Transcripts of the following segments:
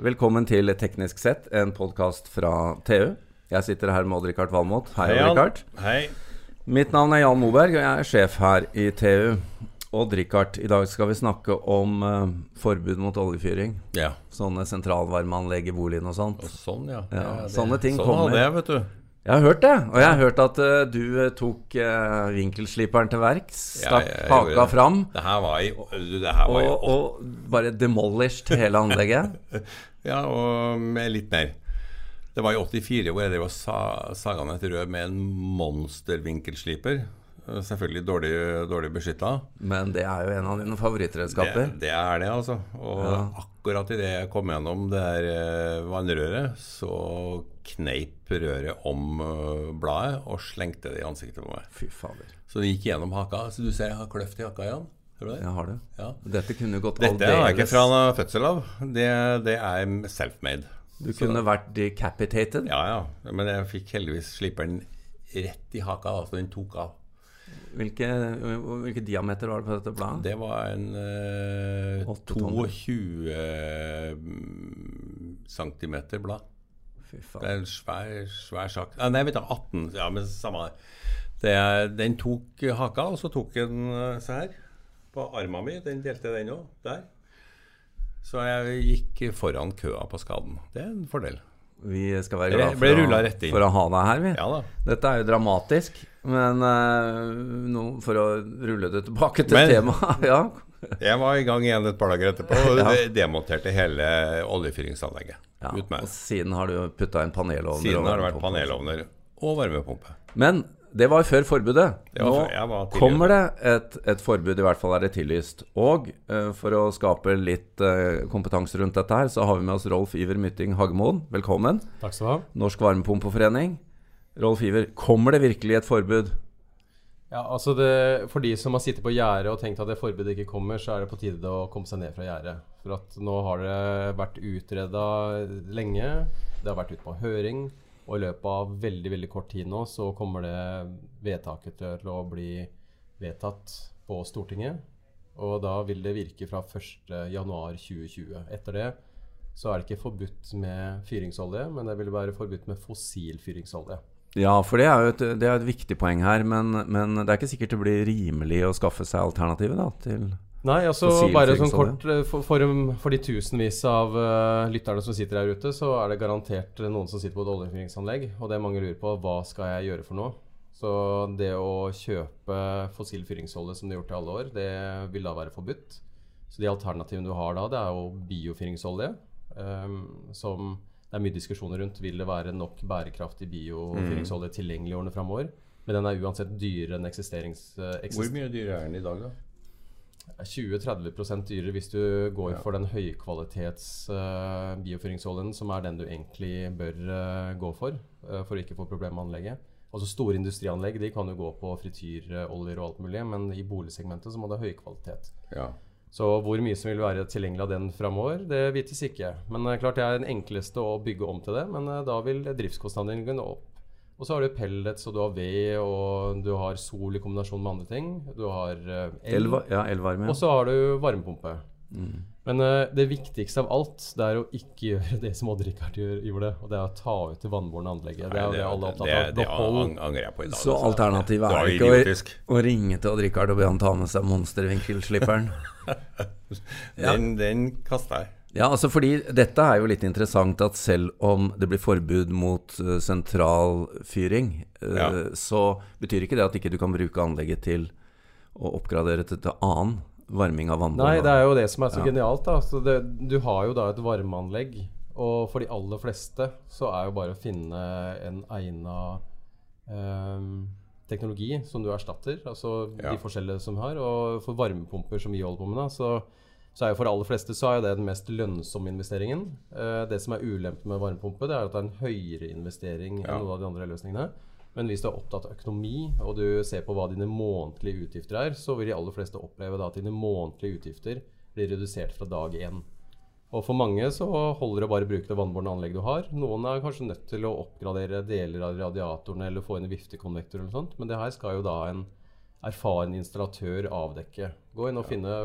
Velkommen til Teknisk sett, en podkast fra TU. Jeg sitter her med Odd-Rikard Valmot. Hei, Hei Odd-Rikard. Hei. Mitt navn er Jan Moberg, og jeg er sjef her i TU. Odd-Rikard, i dag skal vi snakke om uh, forbud mot oljefyring. Ja. Sånne sentralvarmeanlegg i boligen og sånt. Og sånn, ja. Ja, det- sånne ting sånn kommer. hadde jeg, vet du. Jeg har hørt det, og jeg har hørt at uh, du eh, tok uh, vinkelsliperen til verks. Stakk ja, haka fram. Det her var i det her var i Og, og bare demolished hele anlegget. Ja, og med litt mer. Det var i 84 hvor jeg drev og sa, saga ned et rød med en monstervinkelsliper. Selvfølgelig dårlig, dårlig beskytta. Men det er jo en av dine favorittredskaper. det er det, altså. Og Ja. akkurat idet jeg kom gjennom det der eh, vannrøret, så kneip røret om eh, bladet og slengte det i ansiktet på meg. Fy fader. Så det gikk gjennom haka. Så du ser jeg har kløft i haka, Jan. Ser du det? Jeg har det. Ja. Dette kunne gått Dette er ikke fra fødsel av. Det, det er self-made. Du kunne vært decapitated. Ja, ja. Men jeg fikk heldigvis sliperen rett i haka, altså den tok av. Hvilke, hvilke diameter var det på dette bladet? Det var en eh, 22 cm centimeter blad. Fy Det er en svær, svær sak. Ah, nei, vet du, 18. Ja, men samme det. det. er- Den tok haka, og så tok den eh, se her. På armen min. Den delte den òg. Der. Så jeg gikk foran køa på skaden. Det er en fordel. Vi skal være glad for, å- for å ha deg her, vi. Ja da. Dette er jo dramatisk, men uh, nå, for å rulle det tilbake til Men- temaet ja. Jeg var i gang igjen et par dager etterpå og Ja. de- demonterte hele oljefyringsanlegget. ja. Ut med. Og siden har du putta inn panelovner. Siden har det vært panelovner og varmepumpe. Men det var før forbudet. Nå før- var kommer det et, et forbud, i hvert fall er det tillyst. Og uh, for å skape litt uh, kompetanse rundt dette her, så har vi med oss Rolf Iver Mytting Hagemoen. Velkommen. Takk skal du ha. Norsk Varmepumpeforening. Rolf Iver, kommer det virkelig et forbud? Ja, altså det, For de som har sittet på gjerdet og tenkt at det forbudet ikke kommer, så er det på tide å komme seg ned fra gjerdet. For at nå har det vært utreda lenge. Det har vært ute på høring. Og i løpet av veldig veldig kort tid nå så kommer det vedtaket til å bli vedtatt på Stortinget. Og da vil det virke fra 1.1.2020. Etter det så er det ikke forbudt med fyringsolje, men det vil være forbudt med fossil fyringsolje. Ja, for det er jo et, er et viktig poeng her, men, men det er ikke sikkert det blir rimelig å skaffe seg alternativet da, til Nei, altså bare sånn kort eh, for, for, for de tusenvis av uh, lytterne som sitter her ute, så er det garantert noen som sitter på et oljefyringsanlegg. Og det mange lurer på, hva skal jeg gjøre for noe? Så det å kjøpe fossil fyringsolje som de har gjort i alle år, det vil da være forbudt. Så de alternativene du har da, det er jo biofyringsolje. Um, som det er mye diskusjoner rundt. Vil det være nok bærekraftig biofyringsolje tilgjengelig i årene framover? Men den er uansett dyrere enn eksisterings... eh, eksist- Hvor mye dyrere er den i dag, da? 20-30% dyrere hvis du går for den høykvalitets uh, bioføringsoljen, som er den du egentlig bør uh, gå for uh, for å ikke få problemer med anlegget. Altså Store industrianlegg de kan jo gå på frityroljer og alt mulig, men i boligsegmentet så må det ha høy kvalitet. Ja. Så hvor mye som vil være tilgjengelig av den framover, det vites ikke. Men klart det er den enkleste å bygge om til det, men da vil driftskostnadene gå opp. Og så har du pellets, og du har ved, og du har sol i kombinasjon med andre ting. Du har eh, el. elva, ja, elvarme? Og så har du varmepumpe. Mm. Men uh, det viktigste av alt det er å ikke gjøre det som Odd-Rikard gjorde. Og det er å ta ut det vannbårne anlegget. Det er det alle er opptatt av. det angrer jeg på i dag. Så altså. alternativet Det er ikke å, idiotisk. å ringe til Odd-Rikard og be han ta med seg monstervinkelslipperen? Ja. Den, den kasta jeg. Ja, altså fordi dette er jo litt interessant at selv om det blir forbud mot uh, sentralfyring, uh, Ja. så betyr ikke det at ikke du kan bruke anlegget til å oppgradere til, til annen varming av vannbånd. Nei, det er jo det som er så Ja. genialt. da så det, Du har jo da et varmeanlegg, og for de aller fleste så er jo bare å finne en egna ehm, teknologi som du erstatter. Altså Ja. de forskjellige som har. Og for varmepumper som vi holder på med, da, så, så er jo for de aller fleste så er jo det den mest lønnsomme investeringen. Eh, det som er ulempen med varmepumpe, det er at det er en høyere investering enn noen av de andre løsningene. Men hvis du er opptatt av økonomi, og du ser på hva dine månedlige utgifter er, så vil de aller fleste oppleve at dine månedlige utgifter blir redusert fra dag én. Og for mange så holder det bare å bruke det vannbårne anlegget du har. Noen er kanskje nødt til å oppgradere deler av radiatorene eller få inn viftekonvektor eller noe sånt, men det her skal jo da en erfaren installatør avdekke. Gå inn og finne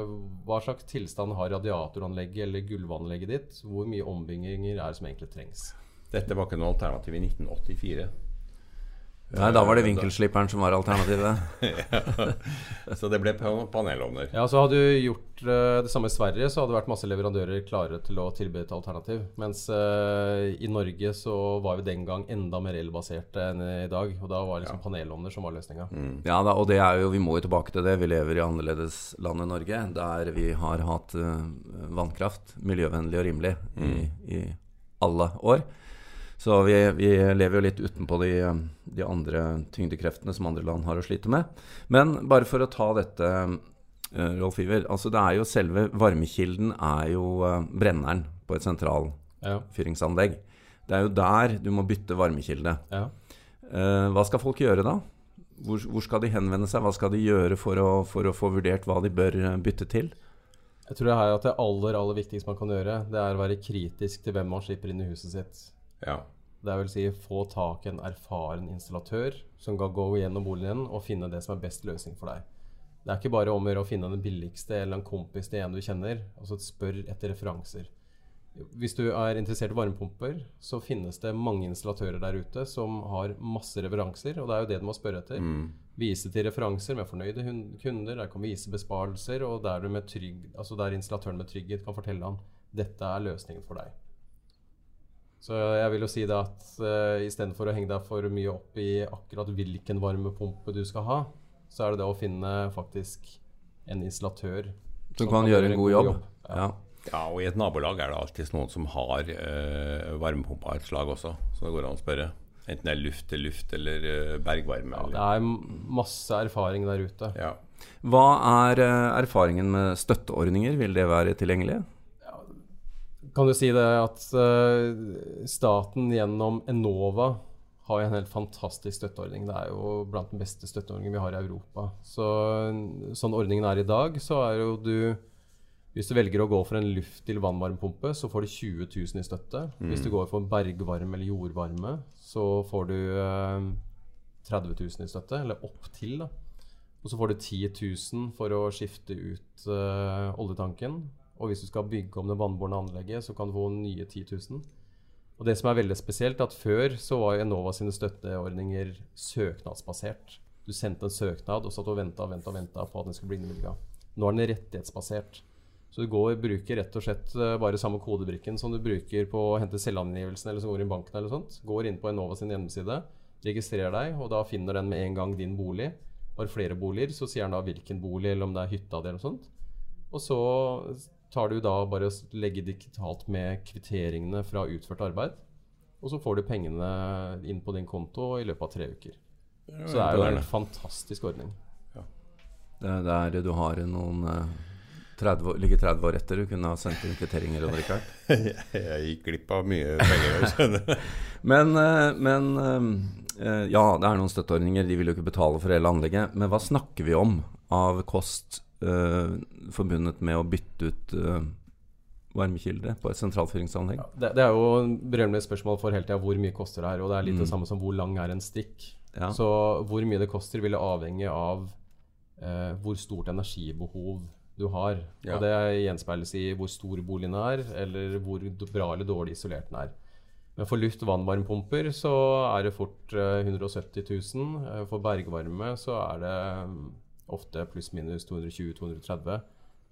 hva slags tilstand har radiatoranlegget eller gulvanlegget ditt. Hvor mye ombygginger er det som egentlig trengs. Dette var ikke noe alternativ i 1984. Nei, da var det vinkelslipperen som var alternativet. Så det ble pa- panelovner. Ja, så Hadde du gjort eh, det samme i Sverige, så hadde det vært masse leverandører klare til å tilby et alternativ. Mens eh, i Norge så var vi den gang enda mer elbaserte enn i dag. Og da var liksom panelovner som var løsninga. Ja da, og det er jo, vi må jo tilbake til det. Vi lever i annerledeslandet Norge, der vi har hatt uh, vannkraft, miljøvennlig og rimelig, i, i alle år. Så vi, vi lever jo litt utenpå de, de andre tyngdekreftene som andre land har å slite med. Men bare for å ta dette, eh, Rolf Iver. Altså det er jo selve varmekilden er jo eh, brenneren på et sentralfyringsanlegg. Det er jo der du må bytte varmekilde. Ja. Eh, hva skal folk gjøre da? Hvor, hvor skal de henvende seg? Hva skal de gjøre for å, for å få vurdert hva de bør bytte til? Jeg tror det her at det aller aller viktigste man kan gjøre, det er å være kritisk til hvem man slipper inn i huset sitt. Ja. Det vil si få tak i en erfaren installatør som kan gå gjennom boligen din og finne det som er best løsning for deg. Det er ikke bare om å finne den billigste eller en kompis til en du kjenner. Altså spør etter referanser. Hvis du er interessert i varmepumper, så finnes det mange installatører der ute som har masse referanser, og det er jo det du må spørre etter. Vise til referanser med fornøyde kunder, der kan vise besparelser, og der, du med trygg, altså der installatøren med trygghet kan fortelle han dette er løsningen for deg. Så jeg vil jo si det at uh, istedenfor å henge deg for mye opp i akkurat hvilken varmepumpe du skal ha, så er det det å finne faktisk en installatør Som kan gjøre en god jobb. Ja. ja, og i et nabolag er det alltid noen som har uh, varmepumpe av et slag også, så det går an å spørre. Enten det er luft til luft eller uh, bergvarme. Ja, det er masse erfaring der ute. ja. Hva er uh, erfaringen med støtteordninger? Vil det være tilgjengelig? Kan du si det at eh, staten gjennom Enova har en helt fantastisk støtteordning. Det er jo blant den beste støtteordningen vi har i Europa. Så sånn ordningen er i dag, så er jo du Hvis du velger å gå for en luft-til-vannvarmepumpe, så får du 20 000 i støtte. Hvis du går for bergvarme eller jordvarme, så får du eh, 30 000 i støtte. Eller opp til, da. Og så får du 10 000 for å skifte ut eh, oljetanken. Og hvis du skal bygge om det vannbårne anlegget, så kan du få nye 10 000. Og det som er veldig spesielt, at før så var Enova sine støtteordninger søknadsbasert. Du sendte en søknad og satt og venta og venta og på at den skulle bli innvilga. Nå er den rettighetsbasert. Så du går bruker rett og slett eh, bare samme kodebrikken som du bruker på å hente selvangivelsen eller som går i banken eller sånt. Går inn på Enova sin hjemmeside, registrerer deg, og da finner den med en gang din bolig. Har flere boliger, så sier den da hvilken bolig, eller om det er hytta di eller noe sånt. Og så tar du da bare og legger digitalt med kvitteringene fra utført arbeid. Og så får du pengene inn på din konto i løpet av tre uker. Så det er jo en fantastisk ordning. Det er der du har noen eh, 30, år- ligger 30 år etter du kunne ha sendt inn kvitteringer. jeg. Jeg gikk glipp av mye penger. Men, eh, men eh, ja, det er noen støtteordninger. De vil jo ikke betale for hele anlegget. Men hva snakker vi om av kost eh, forbundet med å bytte ut uh, varmekilde på et sentralfyringsanlegg? Det, det er jo en berømmelig spørsmål for hele tida hvor mye koster det her. Og det er litt det Mm. samme som hvor lang er en strikk. Ja. Så hvor mye det koster, vil avhenge av eh, hvor stort energibehov du har. Ja. Og det gjenspeiles i hvor stor boligen er, eller hvor bra eller dårlig isolert den er. Men for luft- og vannvarmepumper så er det fort eh, 170 000. Eh, For bergvarme så er det ofte pluss-minus 220-230.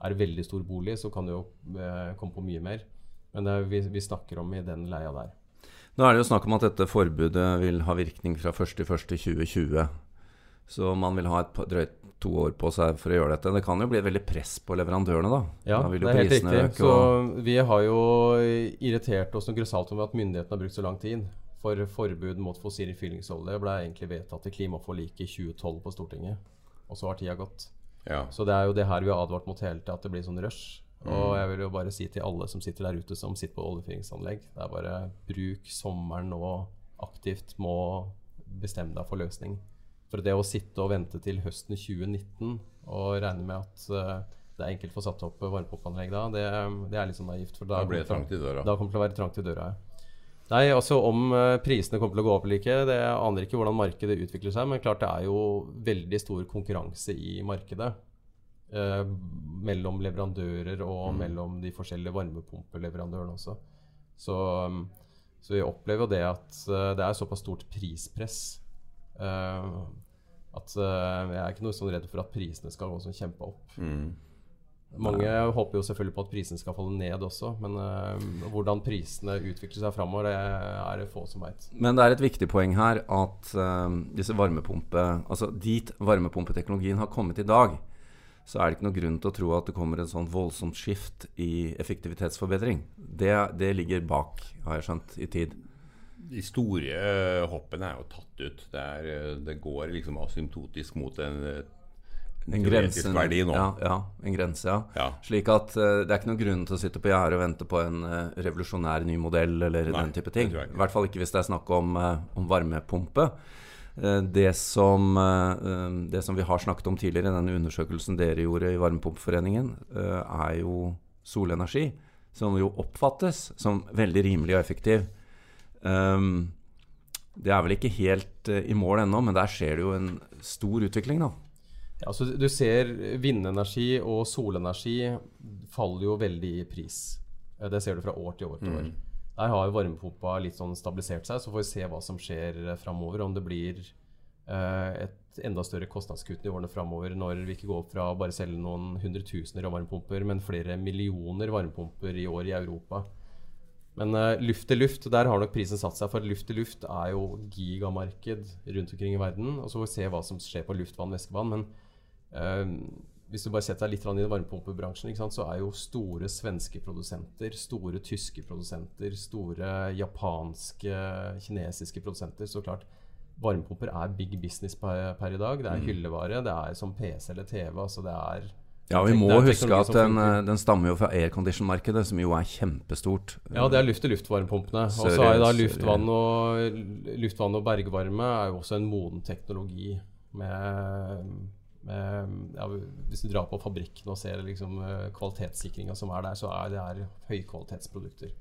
Er veldig stor bolig, så kan det jo eh, komme på mye mer. Men det er, vi, vi snakker om i den leia der. Nå er det jo snakk om at dette forbudet vil ha virkning fra 1.1.2020. Så man vil ha et drøyt to år på seg for å gjøre dette. Det kan jo bli veldig press på leverandørene, da. Ja, da det er helt riktig. øke. Så Og, vi har jo irritert oss noe grassat over at myndighetene har brukt så lang tid. For forbud mot fossil fyllingsolje ble egentlig vedtatt i klimaforliket i 2012 på Stortinget. Og så har tida gått. Ja. Så det er jo det her vi har advart mot hele tida, at det blir sånn rush. Og jeg vil jo bare si til alle som sitter der ute som sitter på oljefyringsanlegg, det er bare bruk sommeren nå aktivt Må bestemme deg for løsning. For det å sitte og vente til høsten 2019 og regne med at uh, det er enkelt å få satt opp varmepumpeanlegg da, det, det er litt sånn naivt. For da, Da blir det trangt i døra. Da kommer det til å være trangt i døra. ja. Nei, altså om eh, prisene kommer til å gå opp eller ikke, det aner ikke hvordan markedet utvikler seg. Men klart det er jo veldig stor konkurranse i markedet. Eh, mellom leverandører og mellom de forskjellige varmepumpeleverandørene også. Så, um, så vi opplever jo det at eh, det er såpass stort prispress eh, at eh, jeg er ikke noe sånn redd for at prisene skal gå sånn kjempe opp. Mange håper jo selvfølgelig på at prisene skal falle ned også, men uh, hvordan prisene utvikler seg framover, det er det få som veit. Men det er et viktig poeng her at uh, disse varmepumpe Altså dit varmepumpeteknologien har kommet i dag, så er det ikke noe grunn til å tro at det kommer en sånn voldsomt skift i effektivitetsforbedring. Det, det ligger bak, har jeg skjønt, i tid. De store eh, hoppene er jo tatt ut. Det, er, det går liksom asymptotisk mot en, en En grense, verdi nå. Ja, ja, en grense, ja. Ja. Slik at uh, det er ikke noen grunn til å sitte på gjerdet og vente på en uh, revolusjonær ny modell eller Nei, den type ting. I hvert fall ikke hvis det er snakk om, uh, om varmepumpe. Det, som, det som vi har snakket om tidligere, den undersøkelsen dere gjorde i Varmepumpeforeningen, er jo solenergi. Som jo oppfattes som veldig rimelig og effektiv. Um, det er vel ikke helt i mål ennå, men der skjer det jo en stor utvikling, da. Ja, så du ser vindenergi og solenergi faller jo veldig i pris. Eh, Det ser du fra år til år til år. Der har jo varmepumpa litt sånn stabilisert seg, så får vi se hva som skjer eh, framover. Om det blir eh, et enda større kostnadskutt i årene framover når vi ikke går fra å bare selge noen hundretusener av varmepumper, men flere millioner varmepumper i år i Europa. Men eh, luft til luft, der har nok prisen satt seg. For luft til luft er jo gigamarked rundt omkring i verden. Og så får vi se hva som skjer på luftvann, væskevann. Men hvis du bare setter deg litt i varmepumpebransjen, så er jo store svenske produsenter, store tyske produsenter, store japanske, kinesiske produsenter Så klart, varmepumper er big business per, per i dag. Det er hyllevare. Det er som PC eller TV. Altså det er Ja, vi må huske at den, den stammer jo fra aircondition-markedet, som jo er kjempestort. Ja, det er luft-til-luft-varmepumpene. Og så er da luftvann og, luftvann og bergvarme er jo også en moden teknologi med ja, Hvis du drar på fabrikken og ser liksom eh, kvalitetssikringa som er der, så er det er høykvalitetsprodukter.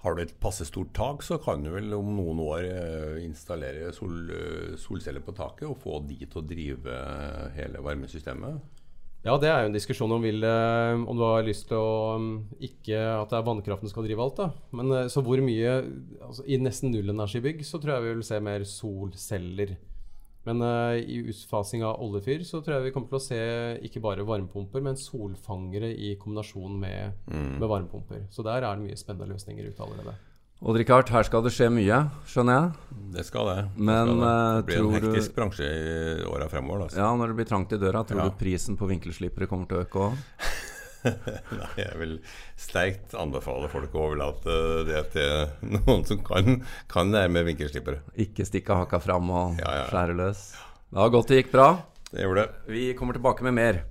Har du et passe stort tak, så kan du vel om noen år eh, installere sol, eh, solceller på taket og få de til å drive eh, hele varmesystemet. Ja, det er jo en diskusjon om, vil, eh, om du har lyst til å um, Ikke at det er vannkraften som skal drive alt, da. Men eh, så hvor mye altså, I nesten nullenergibygg så tror jeg vi vil se mer solceller. Men uh, i utfasing av oljefyr så tror jeg vi kommer til å se ikke bare varmepumper, men solfangere i kombinasjon med, med varmepumper. Så der er det mye spennende løsninger ute allerede. Odd-Rikard, her skal det skje mye, skjønner jeg. Det skal det. det, Men, skal det. eh, det blir en hektisk du- bransje i åra fremover. Da, Ja, når det blir trangt i døra, tror Ja. du prisen på vinkelslipere kommer til å øke òg? Nei, jeg vil sterkt anbefale folk å overlate det til noen som kan, kan det med vinkelslippere. Ikke stikke haka fram og Ja, ja. skjære løs. Det var godt det gikk bra. Det gjorde det. Vi kommer tilbake med mer.